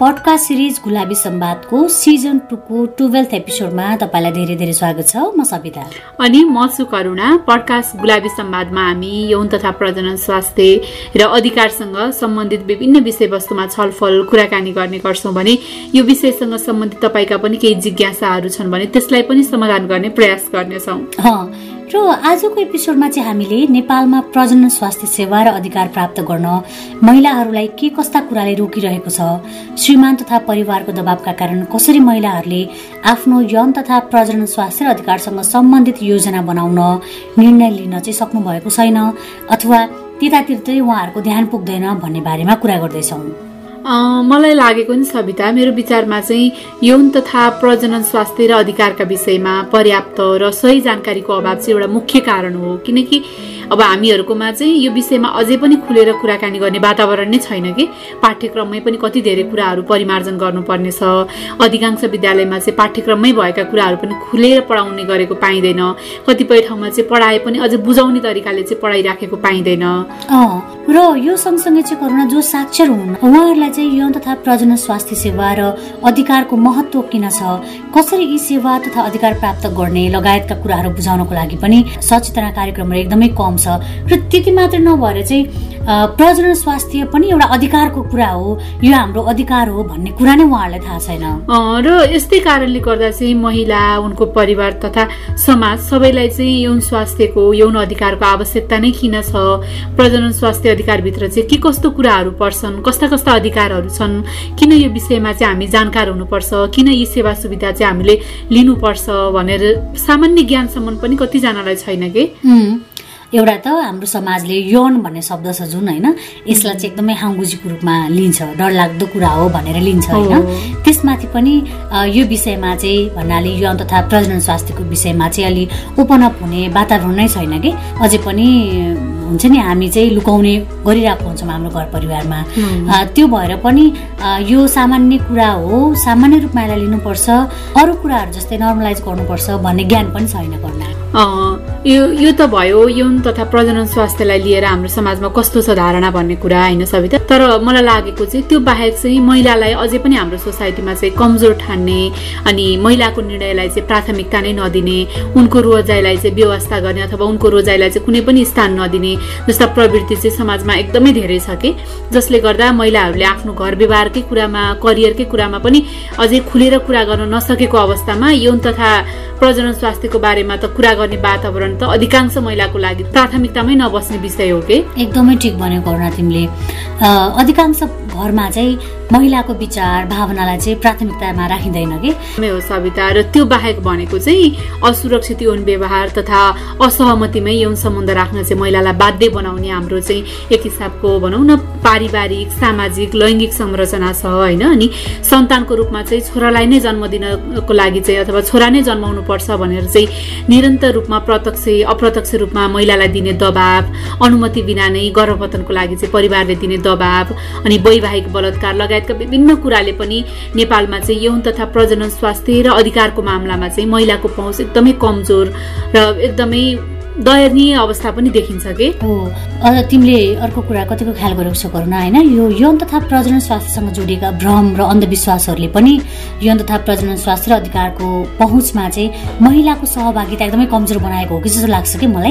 Podcast series गुलाबी सम्वादको season टूको twelfth एपिसोडमा तपाईँलाई धेरै धेरै स्वागत छ। म सविता। अनि म छु करुणा। पडकास्ट गुलाबी सम्वादमा हामी यौन तथा प्रजनन स्वास्थ्य र अधिकारसँग सम्बन्धित विभिन्न विषयवस्तुमा छलफल कुराकानी गर्ने गर्छौँ भने यो विषयसँग सम्बन्धित तपाईँका पनि केही जिज्ञासाहरू छन् भने त्यसलाई पनि समाधान गर्ने प्रयास गर्नेछौँ। र आजको एपिसोडमा चाहिँ हामीले नेपालमा प्रजनन स्वास्थ्य सेवा र अधिकार प्राप्त गर्न महिलाहरूलाई के कस्ता कुराले रोकिरहेको छ श्रीमान तथा परिवारको दबावका कारण कसरी महिलाहरूले आफ्नो यौन तथा प्रजनन स्वास्थ्य र अधिकारसँग सम्बन्धित योजना बनाउन निर्णय लिन चाहिँ सक्नु भएको छैन अथवा त्यतातिर चाहिँ उहाँहरूको ध्यान पुग्दैन भन्ने बारेमा कुरा गर्दैछौँ। मलाई लागेको नि सविता मेरो विचारमा चाहिँ यौन तथा प्रजनन स्वास्थ्य र अधिकारका विषयमा पर्याप्त र सही जानकारीको अभाव चाहिँ एउटा मुख्य कारण हो। किनकि अब हामीहरूकोमा चाहिँ यो विषयमा अझै पनि खुलेर कुराकानी गर्ने वातावरण नै छैन कि। पाठ्यक्रममै पनि कति धेरै कुराहरू परिमार्जन गर्नुपर्ने छ अधिकांश विद्यालयमा चाहिँ पाठ्यक्रममै भएका कुराहरू पनि खुलेर पढाउने गरेको पाइँदैन। कतिपय ठाउँमा चाहिँ पढाए पनि अझै बुझाउने तरिकाले चाहिँ पढाइराखेको पाइँदैन। र यो सँगसँगै चाहिँ करुणा जो साक्षर हुन् उहाँहरूलाई चाहिँ यौन तथा प्रजन स्वास्थ्य सेवा र अधिकारको महत्व किन छ? कसरी यी सेवा तथा अधिकार प्राप्त गर्ने? लगायतका कुराहरू बुझाउनको लागि पनि सचेतना कार्यक्रमहरू एकदमै कम छ। र त्यति मात्र नभएर चाहिँ प्रजन स्वास्थ्य पनि एउटा अधिकारको कुरा हो। यो हाम्रो अधिकार हो भन्ने कुरा नै उहाँहरूलाई थाहा छैन। र यस्तै कारणले गर्दा चाहिँ महिला उनको परिवार तथा समाज सबैलाई चाहिँ यौन स्वास्थ्यको यौन अधिकारको आवश्यकता नै किन छ? प्रजनन स्वास्थ्य अधिकारभित्र चाहिँ के कस्तो कुराहरू पर्छन्? कस्ता कस्ता अधिकारहरू छन्? किन यो विषयमा चाहिँ हामी जानकार हुनुपर्छ? किन यी सेवा सुविधा चाहिँ हामीले लिनुपर्छ? भनेर सामान्य ज्ञानसम्म पनि कतिजनालाई छैन कि? एउटा त हाम्रो समाजले यौन भन्ने शब्द छ जुन होइन? यसलाई चाहिँ एकदमै हाङ्गुजीको रूपमा लिन्छ डरलाग्दो कुरा हो भनेर लिन्छ होइन? त्यसमाथि पनि यो विषयमा चाहिँ भन्नाले यौन तथा प्रजनन स्वास्थ्यको विषयमा चाहिँ अलि ओपन अप हुने वातावरण नै छैन कि? अझै पनि हुन्छ नि हामी चाहिँ लुकाउने गरिरहेको हुन्छौँ हाम्रो घर परिवारमा। त्यो भएर पनि यो सामान्य कुरा हो सामान्य रूपमा यसलाई लिनुपर्छ अरू कुराहरू जस्तै नर्मलाइज गर्नुपर्छ भन्ने ज्ञान पनि छैन गर्न यो यो त भयो यौन तथा प्रजनन स्वास्थ्यलाई लिएर हाम्रो समाजमा कस्तो छ धारणा भन्ने कुरा होइन सविता। तर मलाई लागेको चाहिँ त्यो बाहेक चाहिँ महिलालाई अझै पनि हाम्रो सोसाइटीमा चाहिँ कमजोर ठान्ने अनि महिलाको निर्णयलाई चाहिँ प्राथमिकता नै नदिने उनको रोजाइलाई चाहिँ व्यवस्था गर्ने अथवा उनको रोजाइलाई चाहिँ कुनै पनि स्थान नदिने जस्ता प्रवृत्ति चाहिँ समाजमा एकदमै धेरै छ कि। जसले गर्दा महिलाहरूले आफ्नो घर व्यवहारकै कुरामा करियरकै कुरामा पनि अझै खुलेर कुरा गर्न नसकेको अवस्थामा यौन तथा प्रजनन स्वास्थ्यको बारेमा त कुरा गर्ने वातावरण त अधिकांश महिलाको लागि प्राथमिकतामै नबस्ने विषय हो कि। एकदमै ठिक भन्यो करुणा तिमीले अधिकांश घरमा चाहिँ महिलाको विचार भावनालाई चाहिँ प्राथमिकतामा राखिँदैन कि? हो सविता र त्यो बाहेक भनेको चाहिँ असुरक्षित यौन व्यवहार तथा असहमतिमै यौन सम्बन्ध राख्न चाहिँ महिलालाई बाध्य बनाउने हाम्रो चाहिँ एक हिसाबको भनौँ न पारिवारिक सामाजिक लैङ्गिक संरचना छ होइन? अनि सन्तानको रूपमा चाहिँ छोरालाई नै जन्म दिनको लागि चाहिँ अथवा छोरा नै जन्माउनु पर्छ भनेर चाहिँ निरन्तर रूपमा प्रत्यक्ष अप्रत्यक्ष रूपमा महिलालाई दिने दबाव अनुमति बिना नै गर्भपतनको लागि चाहिँ परिवारले दिने दबाव अनि वैवाहिक बलात्कार लगायत लगायतका विभिन्न कुराले पनि नेपालमा चाहिँ यौन तथा प्रजनन स्वास्थ्य र अधिकारको मामलामा चाहिँ महिलाको पहुँच एकदमै कमजोर र एकदमै दयनीय अवस्था पनि देखिन्छ कि? हो। तिमीले अर्को कुरा कतिको ख्याल गरेको छ करुणा होइन? यो यौन तथा प्रजनन स्वास्थ्यसँग जोडिएका भ्रम र अन्धविश्वासहरूले पनि यौन तथा प्रजनन स्वास्थ्य र अधिकारको पहुँचमा चाहिँ महिलाको सहभागिता एकदमै कमजोर बनाएको हो कि जस्तो लाग्छ कि मलाई?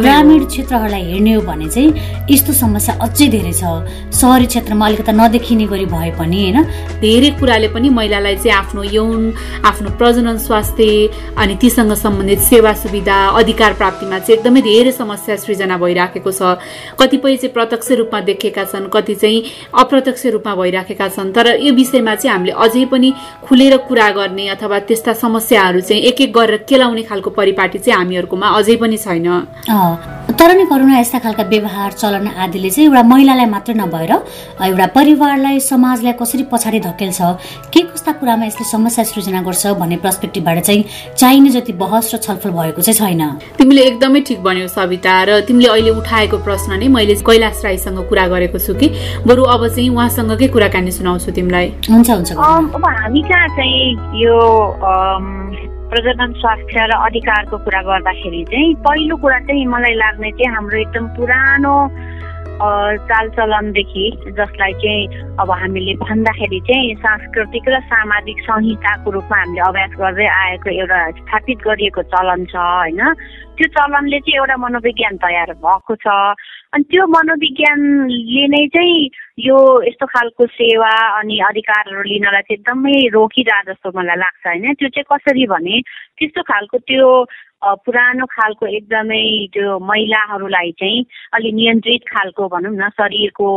ग्रामीण क्षेत्रहरूलाई हेर्ने हो भने चाहिँ यस्तो समस्या अझै धेरै छ। सहरी क्षेत्रमा अलिकता नदेखिने गरी भए पनि होइन? धेरै कुराले पनि महिलालाई चाहिँ आफ्नो यौन आफ्नो प्रजनन स्वास्थ्य अनि तीसँग सम्बन्धित सेवा सुविधा अधिकार प्राप्त प्राप्तिमा चाहिँ एकदमै धेरै समस्या सृजना भइराखेको छ। कतिपय चाहिँ प्रत्यक्ष रूपमा देखेका छन् कति चाहिँ अप्रत्यक्ष रूपमा भइराखेका छन्। तर यो विषयमा चाहिँ हामीले अझै पनि खुलेर कुरा गर्ने अथवा त्यस्ता समस्याहरू चाहिँ एक एक गरेर केलाउने खालको परिपाटी चाहिँ हामीहरूकोमा अझै पनि छैन। तर नि करुणा यस्ता खालका व्यवहार चलन आदिले चाहिँ एउटा महिलालाई मात्रै नभएर एउटा परिवारलाई समाजलाई कसरी पछाडि धकेल्छ के कस्ता कुरामा यसले समस्या सृजना गर्छ भन्ने पर्सपेक्टिभबाट चाहिँ चाहिने जति बहस र छलफल भएको चाहिँ छैन। तिमीले एकदमै ठिक भन्यौ सविता र तिमीले अहिले उठाएको प्रश्न नै मैले कैलाश राईसँग कुरा गरेको छु कि? बरु अब चाहिँ उहाँसँगकै कुराकानी सुनाउँछु तिमीलाई। हुन्छ हुन्छ अब हामी कहाँ चाहिँ यो प्रजनन स्वास्थ्य र अधिकारको कुरा गर्दाखेरि चाहिँ पहिलो कुरा चाहिँ मलाई लाग्ने चाहिँ हाम्रो एकदम पुरानो चालचलनदेखि जसलाई चाहिँ अब हामीले भन्दाखेरि चाहिँ सांस्कृतिक र सामाजिक संहिताको रूपमा हामीले अभ्यास गर्दै आएको एउटा स्थापित गरिएको चलन छ होइन? त्यो चलनले चाहिँ एउटा मनोविज्ञान तयार भएको छ। अनि त्यो मनोविज्ञानले नै चाहिँ यो यस्तो खालको सेवा अनि अधिकारहरू लिनलाई चाहिँ एकदमै रोकिरह जस्तो मलाई लाग्छ होइन? त्यो चाहिँ कसरी भने त्यस्तो खालको त्यो पुरानो खालको एकदमै त्यो महिलाहरूलाई चाहिँ अलि नियन्त्रित खालको भनौँ न शरीरको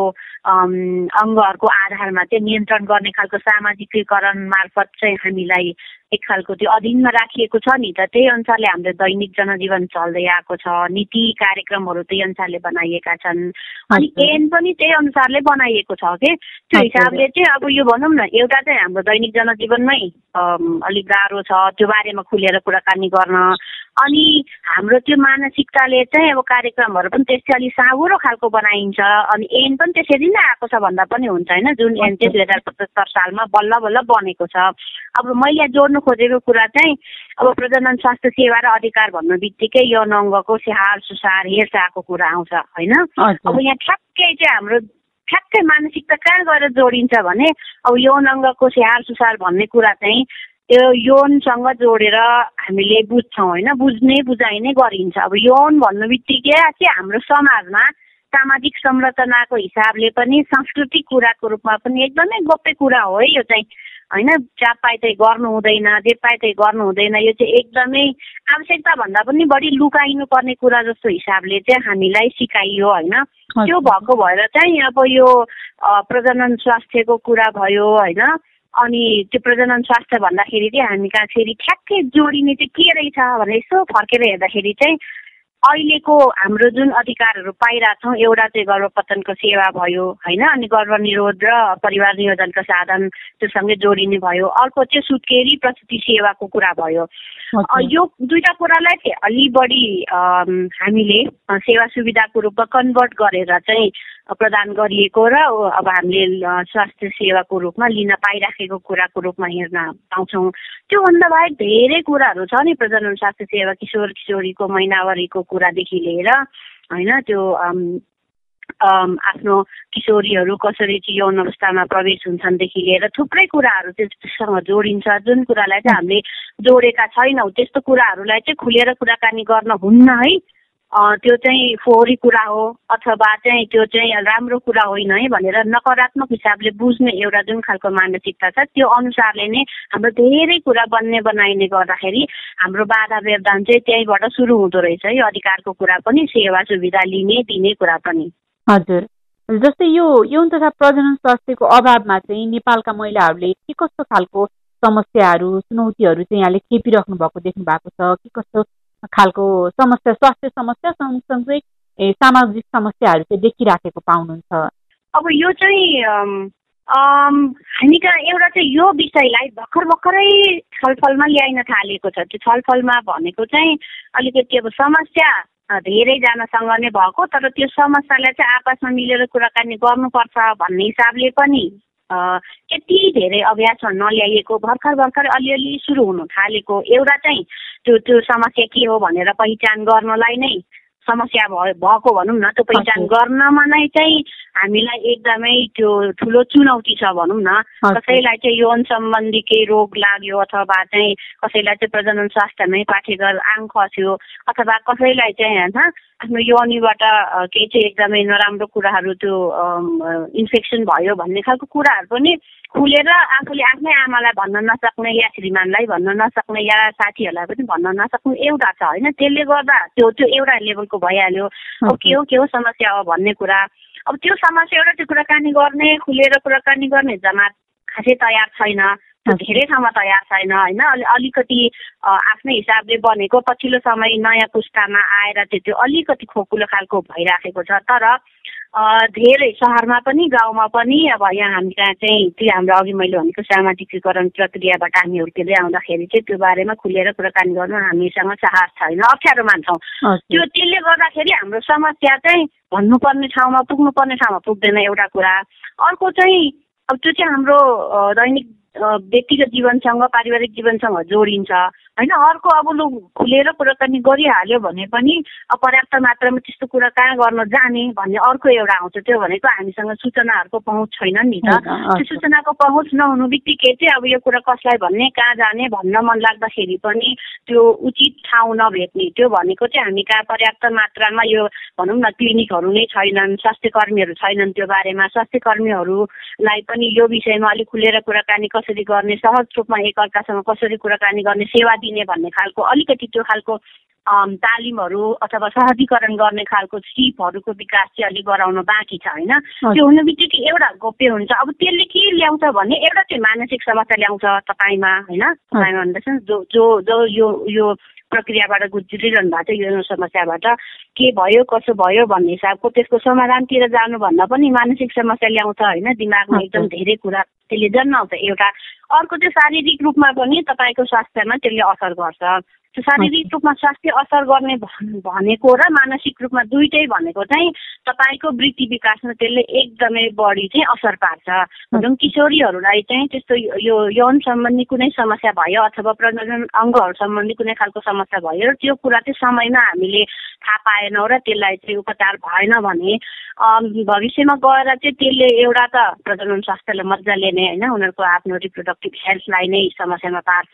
अङ्गहरूको आधारमा चाहिँ नियन्त्रण गर्ने खालको सामाजिकीकरण मार्फत चाहिँ हामीलाई एक खालको त्यो अधीनमा राखिएको छ नि त त्यही अनुसारले हाम्रो दैनिक जनजीवन चल्दै आएको छ। नीति कार्यक्रमहरू त्यही अनुसारले बनाइएका छन्। अनि एन पनि त्यही अनुसारले बनाइएको छ के त्यो हिसाबले चाहिँ अब यो भनौँ न एउटा चाहिँ हाम्रो दैनिक जनजीवनमै अलिक गाह्रो छ त्यो बारेमा खुलेर कुराकानी गर्न। अनि हाम्रो त्यो मानसिकताले चाहिँ अब कार्यक्रमहरू पनि त्यस्तै अलिक साँगुरो खालको बनाइन्छ। अनि एन पनि त्यसरी नै आएको छ भन्दा पनि हुन्छ होइन? जुन एन चाहिँ दुई हजार पचहत्तर सालमा बल्ल बल्ल बनेको छ। अब मैले जोड्नु खोजेको कुरा चाहिँ अब प्रजनन स्वास्थ्य सेवा र अधिकार भन्नु बित्तिकै यो अङ्गको स्याहार सुसार हेरचाहको कुरा आउँछ होइन? अब यहाँ ठ्याक्कै चाहिँ हाम्रो ठ्याक्कै मानसिकता कहाँ गएर जोडिन्छ भने अब यौन अङ्गको स्याहार सुसार भन्ने कुरा चाहिँ त्यो यौनसँग जोडेर हामीले बुझ्छौँ होइन? बुझ्ने बुझाइ नै गरिन्छ। अब यौन भन्नु बित्तिकै चाहिँ हाम्रो समाजमा सामाजिक संरचनाको हिसाबले पनि सांस्कृतिक कुराको रूपमा पनि एकदमै गोप्य कुरा हो है यो चाहिँ। होइन जहाँ पाए त्यही गर्नु हुँदैन जे पाए त्यही गर्नु हुँदैन यो चाहिँ एकदमै आवश्यकता भन्दा पनि बढी लुकाइनु पर्ने कुरा जस्तो हिसाबले चाहिँ हामीलाई सिकाइयो होइन। त्यो भएको भएर चाहिँ अब यो प्रजनन स्वास्थ्यको कुरा भयो होइन। अनि त्यो प्रजनन स्वास्थ्य भन्दाखेरि चाहिँ हामी कहाँ फेरि ठ्याक्कै जोडिने चाहिँ के रहेछ भनेर यसो फर्केर हेर्दाखेरि चाहिँ अहिलेको हाम्रो जुन अधिकारहरू पाइरहेछौँ एउटा चाहिँ गर्भपतनको सेवा भयो होइन? अनि गर्भनिरोध र परिवार नियोजनको साधन त्योसँगै जोडिने भयो। अर्को चाहिँ सुत्केरी प्रसुति सेवाको कुरा भयो। यो दुईवटा कुरालाई चाहिँ अलि बढी हामीले सेवा सुविधाको रूपमा कन्भर्ट गरेर चाहिँ प्रदान गरिएको र अब हामीले स्वास्थ्य सेवाको रूपमा लिन पाइराखेको कुराको रूपमा हेर्न पाउँछौँ। त्योभन्दा बाहेक धेरै कुराहरू छ नि प्रजनन स्वास्थ्य सेवा किशोर किशोरीको महिनावरीको कुरादेखि लिएर होइन त्यो आफ्नो किशोरीहरू कसरी चाहिँ यौन अवस्थामा प्रवेश हुन्छन्देखि लिएर थुप्रै कुराहरू त्यससँग जोडिन्छ। जुन कुरालाई चाहिँ हामीले जोडेका छैनौँ त्यस्तो कुराहरूलाई चाहिँ खुलेर कुराकानी गर्न हुन्न है। त्यो चाहिँ फोहोरी कुरा हो अथवा चाहिँ त्यो चाहिँ राम्रो कुरा होइन है भनेर नकारात्मक हिसाबले बुझ्ने एउटा जुन खालको मानसिकता छ त्यो अनुसारले नै हाम्रो धेरै कुरा बन्ने बनाइने गर्दाखेरि हाम्रो बाधा व्यवधान चाहिँ त्यहीँबाट सुरु हुँदो रहेछ है अधिकारको कुरा पनि सेवा सुविधा लिने दिने कुरा पनि। हजुर। जस्तै यो यौन तथा प्रजनन स्वास्थ्यको अभावमा चाहिँ नेपालका महिलाहरूले के कस्तो खालको समस्याहरू चुनौतीहरू चाहिँ यहाँले खेपिराख्नु भएको देख्नु भएको छ के कस्तो खालको समस्या स्वास्थ्य समस्या सँगसँगै सामाजिक समस्याहरू चाहिँ देखिराखेको पाउनुहुन्छ। अब यो चाहिँ हामी कहाँ एउटा चाहिँ यो विषयलाई भर्खर भर्खरै छलफलमा ल्याइन थालेको छ। त्यो छलफलमा भनेको चाहिँ अलिकति अब समस्या धेरैजनासँग नै भएको तर त्यो समस्यालाई चाहिँ आपसमा मिलेर कुराकानी गर्नुपर्छ भन्ने हिसाबले पनि त्यति धेरै अभ्यासमा नल्याइएको भर्खर भर्खर अलिअलि सुरु हुनु थालेको एउटा चाहिँ त्यो त्यो समस्या के हो भनेर पहिचान गर्नलाई नै समस्या भएको भनौँ न त्यो पहिचान गर्नमा नै चाहिँ हामीलाई एकदमै त्यो ठुलो चुनौती छ भनौँ न। कसैलाई चाहिँ यौन सम्बन्धी केही रोग लाग्यो अथवा चाहिँ कसैलाई चाहिँ प्रजनन स्वास्थ्यमै पाठेघर आङ खस्यो अथवा कसैलाई चाहिँ होइन आफ्नो योनिबाट केही चाहिँ एकदमै नराम्रो कुराहरू त्यो इन्फेक्सन भयो भन्ने खालको कुराहरू पनि खुलेर आफूले आफ्नै आमालाई भन्न नसक्ने या श्रीमानलाई भन्न नसक्ने या साथीहरूलाई पनि भन्न नसक्ने एउटा छ होइन। त्यसले गर्दा त्यो त्यो एउटा लेभलको भइहाल्यो। अब के हो के हो समस्या हो भन्ने कुरा अब त्यो समस्या एउटा त्यो कुराकानी गर्ने खुलेर कुराकानी गर्ने जमात खासै तयार छैन। धेरै ठाउँमा तयार छैन होइन? अलि अलिकति आफ्नै हिसाबले बनेको पछिल्लो समय नयाँ पुस्तामा आएर चाहिँ त्यो अलिकति खोकुलो खालको भइराखेको छ। तर धेरै सहरमा पनि गाउँमा पनि अब यहाँ हामी कहाँ चाहिँ त्यो हाम्रो अघि मैले भनेको सामाजिकीकरण प्रक्रियाबाट हामी हुर्किँदै आउँदाखेरि चाहिँ त्यो बारेमा खुलेर कुराकानी गर्नु हामीसँग साहस छैन अप्ठ्यारो मान्छौँ। त्यो त्यसले गर्दाखेरि हाम्रो समस्या चाहिँ भन्नुपर्ने ठाउँमा पुग्नुपर्ने ठाउँमा पुग्दैन एउटा कुरा। अर्को चाहिँ अब त्यो चाहिँ हाम्रो दैनिक व्यक्तिगत जीवनसँग पारिवारिक जीवनसँग जोडिन्छ। होइन अर्को अब लु खुलेर कुराकानी गरिहाल्यो भने पनि पर्याप्त मात्रामा त्यस्तो कुरा कहाँ गर्न जाने भन्ने अर्को एउटा आउँछ त्यो भनेको हामीसँग सूचनाहरूको पहुँच छैन नि त। त्यो सूचनाको पहुँच नहुनु बित्तिकै चाहिँ अब यो कुरा कसलाई भन्ने कहाँ जाने भन्न मन लाग्दाखेरि पनि त्यो उचित ठाउँ नभेट्ने त्यो भनेको चाहिँ हामी कहाँ पर्याप्त मात्रामा यो भनौँ न क्लिनिकहरू नै छैनन् स्वास्थ्य कर्मीहरू छैनन् त्यो बारेमा। स्वास्थ्य कर्मीहरूलाई पनि यो विषयमा अलिक खुलेर कुराकानी कसरी गर्ने सहज रूपमा एकअर्कासँग कसरी कुराकानी गर्ने सेवा दिने भन्ने खालको अलिकति त्यो खालको तालिमहरू अथवा सहजीकरण गर्ने खालको सिपहरूको विकास चाहिँ अलिक गराउन बाँकी छ होइन? त्यो हुनु बित्तिकै एउटा गोप्य हुन्छ। अब त्यसले के ल्याउँछ भने एउटा चाहिँ मानसिक समस्या ल्याउँछ तपाईँमा होइन? तपाईँमा भन्दैछ जो जो जो यो यो प्रक्रियाबाट गुज्रिरहनु भएको छ यो समस्याबाट। के भयो कसो भयो भन्ने हिसाबको त्यसको समाधानतिर जानुभन्दा पनि मानसिक समस्या ल्याउँछ होइन दिमागमा एकदम धेरै कुरा त्यसले जन्माउँछ। एउटा अर्को चाहिँ शारीरिक रूपमा पनि तपाईँको स्वास्थ्यमा त्यसले असर गर्छ। शारीरिक रूपमा स्वास्थ्य असर गर्ने भनेको र मानसिक रूपमा दुइटै भनेको चाहिँ तपाईँको वृत्ति विकासमा त्यसले एकदमै बढी चाहिँ असर पार्छ। भनौँ किशोरीहरूलाई चाहिँ त्यस्तो यो यौन सम्बन्धी कुनै समस्या भयो अथवा प्रजनन अङ्गहरू सम्बन्धी कुनै खालको समस्या भयो र त्यो कुरा चाहिँ समयमा हामीले थाहा पाएनौँ र त्यसलाई चाहिँ उपचार भएन भने भविष्यमा गएर चाहिँ त्यसले एउटा त प्रजनन स्वास्थ्यलाई मजाले नै होइन उनीहरूको आफ्नो रिप्रोडक्टिभ हेल्थलाई नै समस्यामा पार्छ।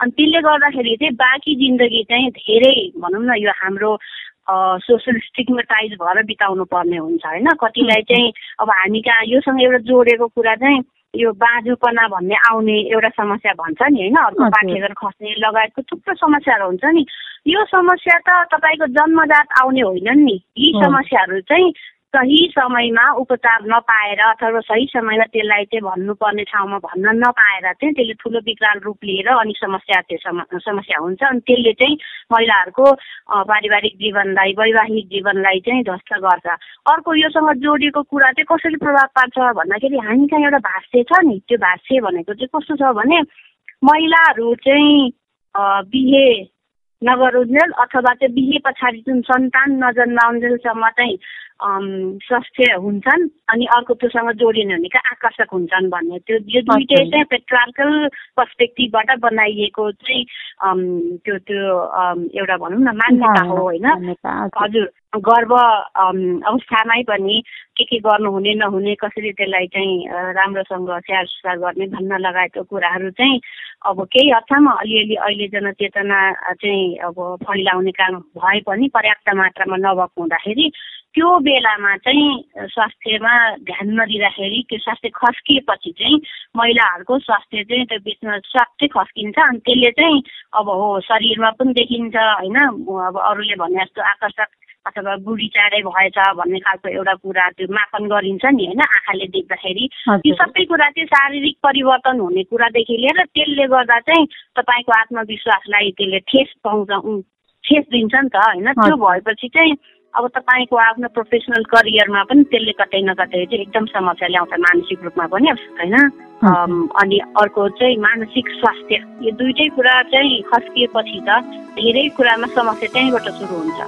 अनि त्यसले गर्दाखेरि चाहिँ बाँकी जिन्दगी चाहिँ धेरै भनौँ न यो हाम्रो सोसल स्टिगमेटाइज भएर बिताउनु पर्ने हुन्छ होइन? कतिलाई चाहिँ अब हामी कहाँ योसँग एउटा जोडेको कुरा चाहिँ यो बाँझोपना भन्ने आउने एउटा समस्या भन्छ नि होइन? अर्को पाठेघर खस्ने लगायतको थुप्रो समस्याहरू हुन्छ नि। यो समस्या त तपाईँको जन्मजात आउने होइनन् नि। यी समस्याहरू चाहिँ सही समयमा उपचार नपाएर अथवा सही समयमा त्यसलाई चाहिँ भन्नुपर्ने ठाउँमा भन्न नपाएर चाहिँ त्यसले ठुलो विकराल रूप लिएर अनि समस्या त्यो समस्या हुन्छ। अनि त्यसले चाहिँ महिलाहरूको पारिवारिक जीवनलाई वैवाहिक जीवनलाई चाहिँ ध्वस्त गर्छ। अर्को योसँग जोडिएको कुरा चाहिँ कसरी प्रभाव पार्छ भन्दाखेरि हामी कहाँ एउटा भाष्य छ नि त्यो भाष्य भनेको चाहिँ कस्तो छ भने महिलाहरू चाहिँ बिहे नगरुन्जेल अथवा चाहिँ बिहे पछाडि जुन सन्तान नजन्माउन्जेलसम्म चाहिँ स्वास्थ्य हुन्छन् अनि अर्को त्योसँग जोडिने भनेको आकर्षक हुन्छन् भन्ने। त्यो यो दुइटै चाहिँ पेट्रार्कल पर्सपेक्टिभबाट बनाइएको चाहिँ त्यो त्यो एउटा भनौँ न मान्यता हो होइन? हजुर। गर्व अवस्थामै पनि के के गर्नुहुने नहुने कसरी त्यसलाई चाहिँ राम्रोसँग स्याहार सुसार गर्ने भन्न लगाएको कुराहरू चाहिँ अब केही हदसम्म अलिअलि अहिले जनचेतना चाहिँ अब फैलाउने काम भए पनि पर्याप्त मात्रामा नभएको हुँदाखेरि त्यो बेलामा चाहिँ स्वास्थ्यमा ध्यान नदिँदाखेरि त्यो स्वास्थ्य खस्किएपछि चाहिँ महिलाहरूको स्वास्थ्य चाहिँ त्यो बिचमा स्वास्थ्य खस्किन्छ। अनि त्यसले चाहिँ अब हो शरीरमा पनि देखिन्छ होइन? अब अरूले भने जस्तो आकर्षक अथवा बुढी चाँडै भएछ भन्ने खालको एउटा कुरा त्यो मापन गरिन्छ नि होइन? आँखाले देख्दाखेरि। त्यो सबै कुरा चाहिँ शारीरिक परिवर्तन हुने कुरादेखि लिएर त्यसले गर्दा चाहिँ तपाईँको आत्मविश्वासलाई त्यसले ठेस पाउँछ ठेस दिन्छ नि त होइन? त्यो भएपछि चाहिँ अब तपाईँको आफ्नो प्रोफेसनल करियरमा पनि त्यसले कतै न कतै चाहिँ एकदम समस्या ल्याउँछ मानसिक रूपमा पनि होइन? अनि अर्को चाहिँ मानसिक स्वास्थ्य यो दुइटै कुरा चाहिँ खस्किएपछि त धेरै कुरामा समस्या त्यहीँबाट सुरु हुन्छ।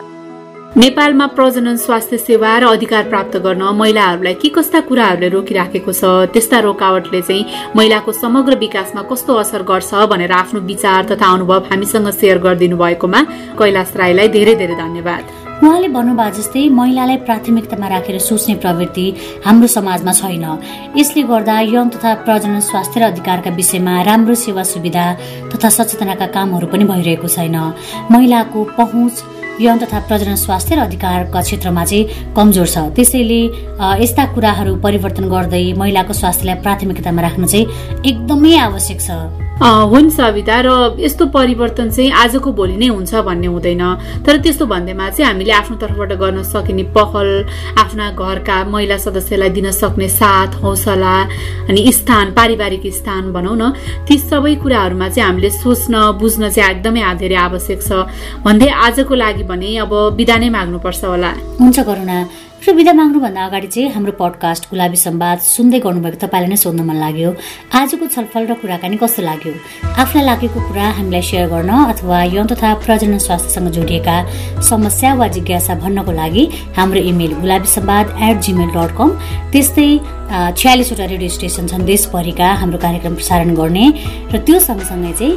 नेपालमा प्रजनन स्वास्थ्य सेवा र अधिकार प्राप्त गर्न महिलाहरूलाई के कस्ता कुराहरूले रोकिराखेको छ त्यस्ता रोकावटले चाहिँ महिलाको समग्र विकासमा कस्तो असर गर्छ भनेर आफ्नो विचार तथा अनुभव हामीसँग सेयर गरिदिनु भएकोमा कैलाश राईलाई धेरै धेरै धन्यवाद। उहाँले भन्नुभयो जस्तै महिलालाई प्राथमिकतामा राखेर सोच्ने प्रवृत्ति हाम्रो समाजमा छैन। यसले गर्दा यौन तथा प्रजनन स्वास्थ्य र अधिकारका विषयमा राम्रो सेवा सुविधा तथा सचेतनाका कामहरू पनि भइरहेको छैन। महिलाको पहुँच यौन तथा प्रजनन स्वास्थ्य र अधिकारका क्षेत्रमा चाहिँ कमजोर छ। त्यसैले यस्ता कुराहरू परिवर्तन गर्दै महिलाको स्वास्थ्यलाई प्राथमिकतामा राख्न चाहिँ एकदमै आवश्यक छ। हुन्छ सविता र यस्तो परिवर्तन चाहिँ आजको भोलि नै हुन्छ भन्ने हुँदैन। तर त्यस्तो भन्दैमा चाहिँ हामीले आफ्नो तर्फबाट गर्न सकिने पहल आफ्ना घरका महिला सदस्यलाई दिन सक्ने साथ हौसला अनि स्थान पारिवारिक स्थान भनौँ न ती सबै कुराहरूमा चाहिँ हामीले सोच्न बुझ्न चाहिँ एकदमै धेरै आवश्यक छ। भन्दै आजको लागि भने अब बिदा नै माग्नुपर्छ होला। हुन्छ करुणा। विदा माग्नुभन्दा अगाडि चाहिँ हाम्रो पडकास्ट गुलाबी सम्वाद सुन्दै गर्नुभएको तपाईँलाई नै सोध्न मन लाग्यो। आजको छलफल र कुराकानी कस्तो लाग्यो? आफूलाई लागेको कुरा हामीलाई सेयर गर्न अथवा यौन तथा प्रजनन स्वास्थ्यसँग जोडिएका समस्या वा जिज्ञासा भन्नको लागि हाम्रो email Gulabi Sambad at Gmail dot com त्यस्तै छ्यालिसवटा रेडियो स्टेसन छन् देशभरिका हाम्रो कार्यक्रम प्रसारण गर्ने। र त्यो सँगसँगै चाहिँ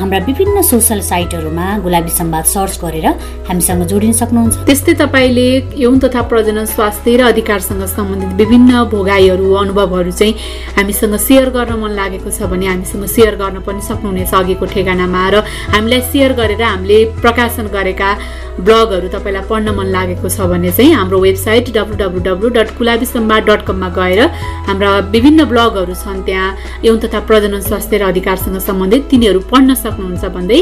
हाम्रा विभिन्न सोसल साइटहरूमा गुलाबी संवाद सर्च गरेर हामीसँग जोडिन सक्नुहुन्छ। त्यस्तै तपाईँले यौन तथा प्रजनन स्वास्थ्य र अधिकारसँग सम्बन्धित विभिन्न भोगाईहरू अनुभवहरू चाहिँ हामीसँग सेयर गर्न मन लागेको छ भने हामीसँग सेयर गर्न पनि सक्नुहुनेछ अघिको ठेगानामा। र हामीलाई सेयर गरेर हामीले प्रकाशन गरेका ब्लगहरू तपाईँलाई पढ्न मन लागेको छ भने चाहिँ हाम्रो website W W W dot Gulabi Sambad dot कममा गएर हाम्रा विभिन्न ब्लगहरू छन् त्यहाँ यौन तथा प्रजनन स्वास्थ्य र अधिकारसँग सम्बन्धित तिनीहरू पढ्न सक्नुहुन्छ भन्दै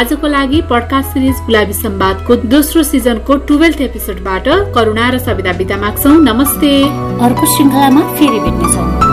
आजको लागि पडकास्ट सिरिज गुलाबी सम्वादको दोस्रो सिजनको टुवेल्थ एपिसोडबाट करुणा र सविता बिदा माग्छौँ। नमस्ते। अर्को श्रृङ्खलामा फेरि भेट्नेछौँ।